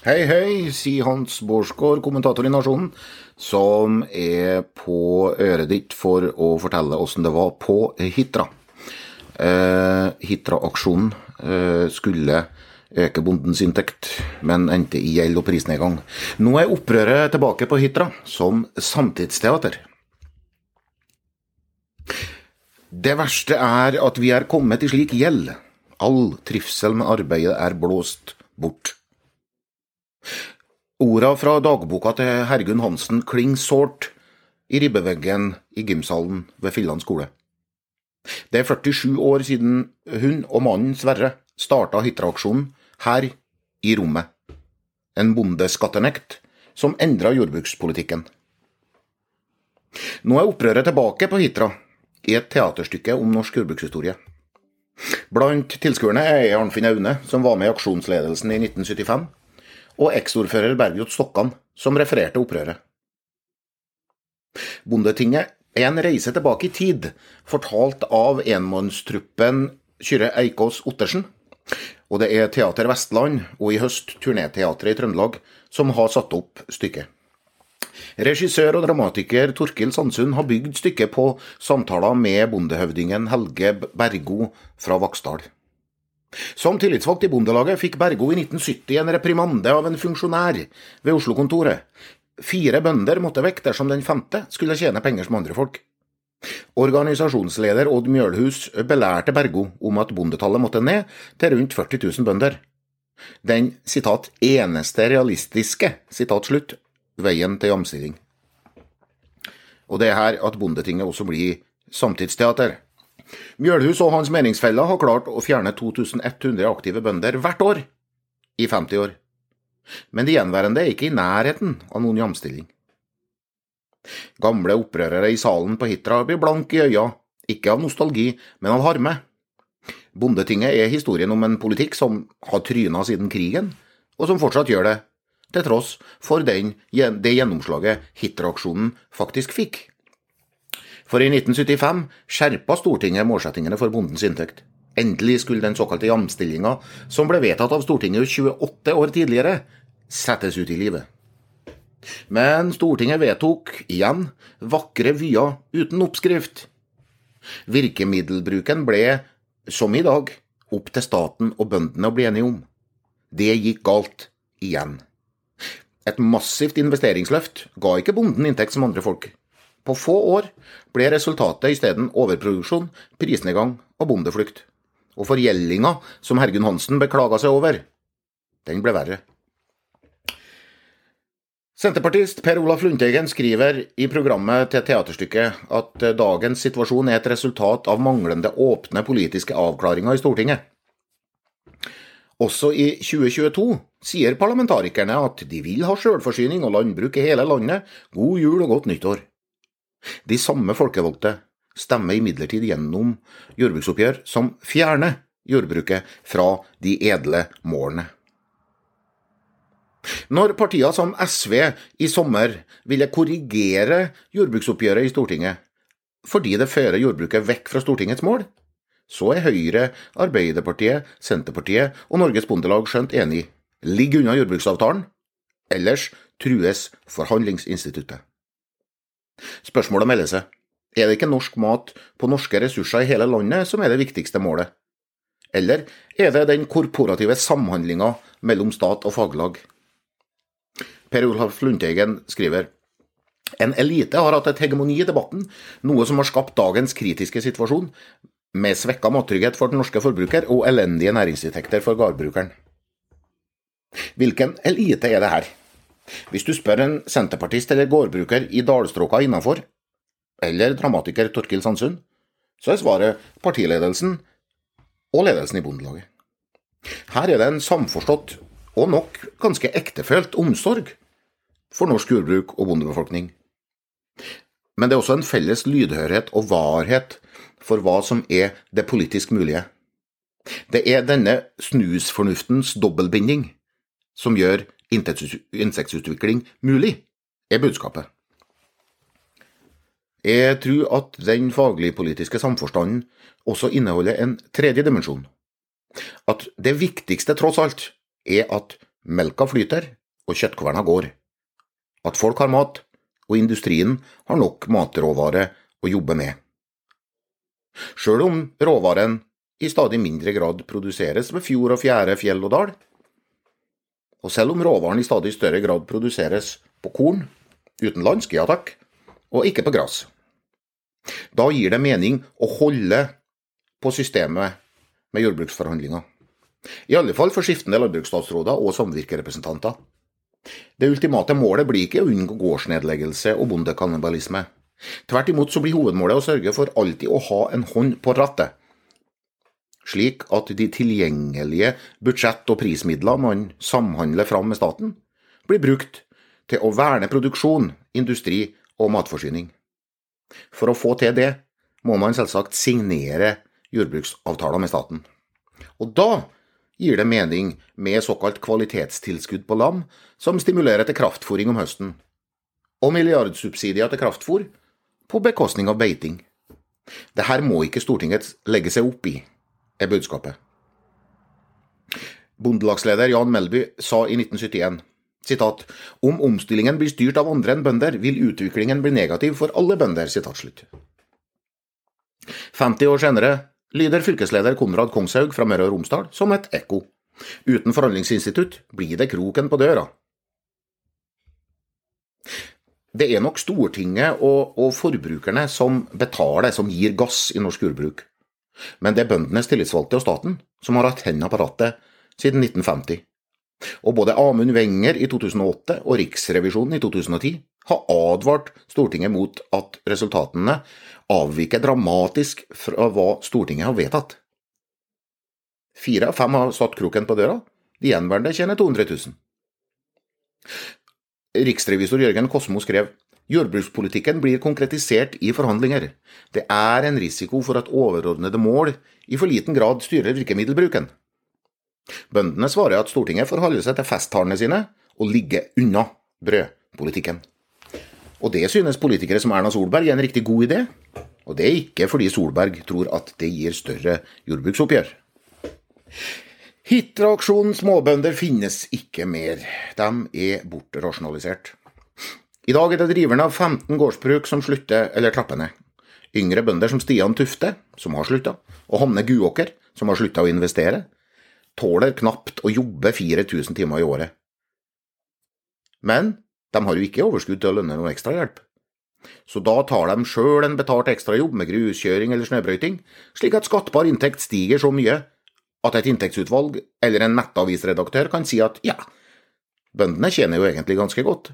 Hei, hei, sier Hans Bårdsgaard, kommentator i Nasjonen, som er på øret ditt for å fortelle åssen det var på Hitra. Eh, Hitra-aksjonen eh, skulle øke bondens inntekt, men endte i gjeld og prisnedgang. Nå er opprøret tilbake på Hitra som samtidsteater. Det verste er at vi er kommet i slik gjeld. All trivsel med arbeidet er blåst bort. Orda fra dagboka til Hergunn Hansen klinger sårt i ribbeveggen i gymsalen ved Filland skole. Det er 47 år siden hun og mannen Sverre starta Hitra-aksjonen her i rommet. En bondeskattenekt som endra jordbrukspolitikken. Nå er opprøret tilbake på Hitra, i et teaterstykke om norsk jordbrukshistorie. Blant tilskuerne er Arnfinn Aune, som var med i aksjonsledelsen i 1975 og eksordfører Bergljot Stokkan, som refererte opprøret. Bondetinget en reise tilbake i tid, fortalt av enmannstruppen Kyrre Eikås Ottersen. Og det er Teater Vestland og i høst Turneteatret i Trøndelag som har satt opp stykket. Regissør og dramatiker Torkil Sandsund har bygd stykket på samtaler med bondehøvdingen Helge Bergo fra Vaksdal. Som tillitsvalgt i Bondelaget fikk Bergo i 1970 en reprimande av en funksjonær ved Oslo-kontoret. Fire bønder måtte vekk dersom den femte skulle tjene penger som andre folk. Organisasjonsleder Odd Mjølhus belærte Bergo om at bondetallet måtte ned til rundt 40 000 bønder. Den citat, 'eneste realistiske' citat slutt, veien til jamstilling. Og det er her at Bondetinget også blir samtidsteater. Mjølhus og hans meningsfeller har klart å fjerne 2100 aktive bønder hvert år i 50 år. Men de gjenværende er ikke i nærheten av noen jamstilling. Gamle opprørere i salen på Hitra blir blanke i øya, ikke av nostalgi, men av harme. Bondetinget er historien om en politikk som har tryna siden krigen, og som fortsatt gjør det, til tross for den, det gjennomslaget Hitra-aksjonen faktisk fikk. For i 1975 skjerpa Stortinget målsettingene for bondens inntekt. Endelig skulle den såkalte jamstillinga, som ble vedtatt av Stortinget 28 år tidligere, settes ut i livet. Men Stortinget vedtok, igjen, vakre vyer uten oppskrift. Virkemiddelbruken ble, som i dag, opp til staten og bøndene å bli enige om. Det gikk galt, igjen. Et massivt investeringsløft ga ikke bonden inntekt som andre folk. På få år ble resultatet isteden overproduksjon, prisnedgang og bondeflukt. Og forgjeldinga som Hergunn Hansen beklaga seg over, den ble verre. Senterpartist Per Olaf Lundteigen skriver i programmet til teaterstykket at dagens situasjon er et resultat av manglende åpne politiske avklaringer i Stortinget. Også i 2022 sier parlamentarikerne at de vil ha sjølforsyning og landbruk i hele landet, god jul og godt nyttår. De samme folkevalgte stemmer imidlertid gjennom jordbruksoppgjør som fjerner jordbruket fra de edle målene. Når partier som SV i sommer ville korrigere jordbruksoppgjøret i Stortinget fordi det fører jordbruket vekk fra Stortingets mål, så er Høyre, Arbeiderpartiet, Senterpartiet og Norges Bondelag skjønt enig. Ligg unna jordbruksavtalen, ellers trues forhandlingsinstituttet. Spørsmålet melder seg. Er det ikke norsk mat på norske ressurser i hele landet som er det viktigste målet? Eller er det den korporative samhandlinga mellom stat og faglag? Per Olaf Lundteigen skriver en elite har hatt et hegemoni i debatten, noe som har skapt dagens kritiske situasjon, med svekka mattrygghet for den norske forbruker og elendige næringsinntekter for gårdbrukeren. Hvilken elite er det her? Hvis du spør en senterpartist eller gårdbruker i dalstråka innafor, eller dramatiker Torkil Sandsund, så er svaret partiledelsen og ledelsen i Bondelaget. Her er det en samforstått og nok ganske ektefølt omsorg for norsk jordbruk og bondebefolkning. Men det er også en felles lydhørhet og varhet for hva som er det politisk mulige. Det er denne snusfornuftens dobbeltbinding som gjør insektutvikling mulig, er budskapet. Jeg tror at den faglig-politiske samforstanden også inneholder en tredje dimensjon. At det viktigste, tross alt, er at melka flyter og kjøttkverna går. At folk har mat, og industrien har nok matråvare å jobbe med. Sjøl om råvaren i stadig mindre grad produseres ved fjord og fjære, fjell og dal, og selv om råvaren i stadig større grad produseres på korn, utenlandsk, ja takk, og ikke på gress. Da gir det mening å holde på systemet med jordbruksforhandlinger. I alle fall for skiftende landbruksstatsråder og samvirkerepresentanter. Det ultimate målet blir ikke å unngå gårdsnedleggelse og bondekannibalisme. Tvert imot så blir hovedmålet å sørge for alltid å ha en hånd på rattet, slik at de tilgjengelige budsjett- og prismidler man samhandler fram med staten, blir brukt til å verne produksjon, industri og matforsyning. For å få til det må man selvsagt signere jordbruksavtaler med staten. Og da gir det mening med såkalt kvalitetstilskudd på lam, som stimulerer til kraftfôring om høsten, og milliardsubsidier til kraftfôr på bekostning av beiting. Dette må ikke Stortinget legge seg opp i, er budskapet. Bondelagsleder Jan Melby sa i 1971 sitat, om omstillingen blir styrt av andre enn bønder, vil utviklingen bli negativ for alle bønder. Sitat slutt. 50 år senere lyder fylkesleder Konrad Kongshaug fra Møre og Romsdal som et ekko. Uten forhandlingsinstitutt blir det kroken på døra. Det er nok Stortinget og, og, forbrukerne som betaler, som gir gass i norsk jordbruk. Men det er bøndenes tillitsvalgte og staten som har hatt hendene på rattet siden 1950. Og både Amund Wenger i 2008 og Riksrevisjonen i 2010 har advart Stortinget mot at resultatene avviker dramatisk fra hva Stortinget har vedtatt. Fire av fem har satt kroken på døra, de gjenværende tjener 200 000. Riksrevisor Jørgen Kosmo skrev Jordbrukspolitikken blir konkretisert i forhandlinger. Det er en risiko for at overordnede mål i for liten grad styrer virkemiddelbruken. Bøndene svarer at Stortinget forholder seg til festtalene sine og ligger unna brødpolitikken. Og det synes politikere som Erna Solberg er en riktig god idé. Og det er ikke fordi Solberg tror at det gir større jordbruksoppgjør. Hitra-aksjonen småbønder finnes ikke mer. De er bortrasjonalisert. I dag er det driverne av 15 gårdsbruk som slutter eller trapper ned. Yngre bønder som Stian Tufte, som har slutta, og Hanne Guåker, som har slutta å investere, tåler knapt å jobbe 4000 timer i året. Men de har jo ikke overskudd til å lønne noe ekstrahjelp. Så da tar de sjøl en betalt ekstrajobb med gruskjøring eller snøbrøyting, slik at skattbar inntekt stiger så mye at et inntektsutvalg eller en nettavisredaktør kan si at ja, bøndene tjener jo egentlig ganske godt.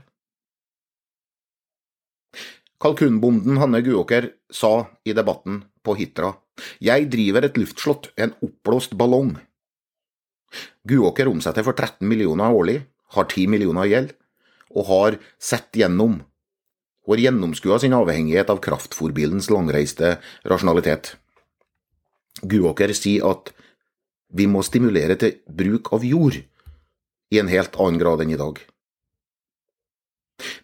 Kalkunbonden Hanne Guåker sa i debatten på Hitra jeg driver et luftslott, en oppblåst ballong. Guåker omsetter for 13 millioner årlig, har 10 millioner i gjeld, og har sett gjennom og har gjennomskua sin avhengighet av kraftfòrbilens langreiste rasjonalitet. Guåker sier at vi må stimulere til bruk av jord i en helt annen grad enn i dag.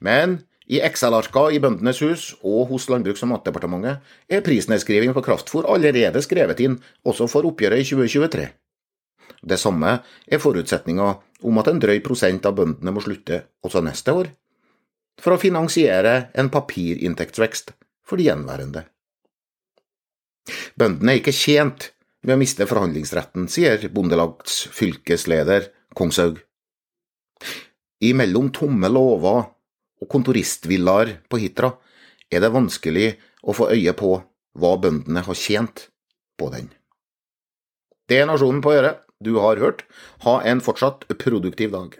Men i Excel-arka i Bøndenes hus og hos Landbruks- og matdepartementet er prisnedskriving på kraftfôr allerede skrevet inn også for oppgjøret i 2023. Det samme er forutsetninga om at en drøy prosent av bøndene må slutte også neste år, for å finansiere en papirinntektsvekst for de gjenværende. Bøndene er ikke tjent med å miste forhandlingsretten, sier Bondelags fylkesleder Kongshaug. Imellom tomme lover og kontoristvillaer på Hitra er det vanskelig å få øye på hva bøndene har tjent på den. Det er nasjonen på å gjøre du har hørt. Ha en fortsatt produktiv dag.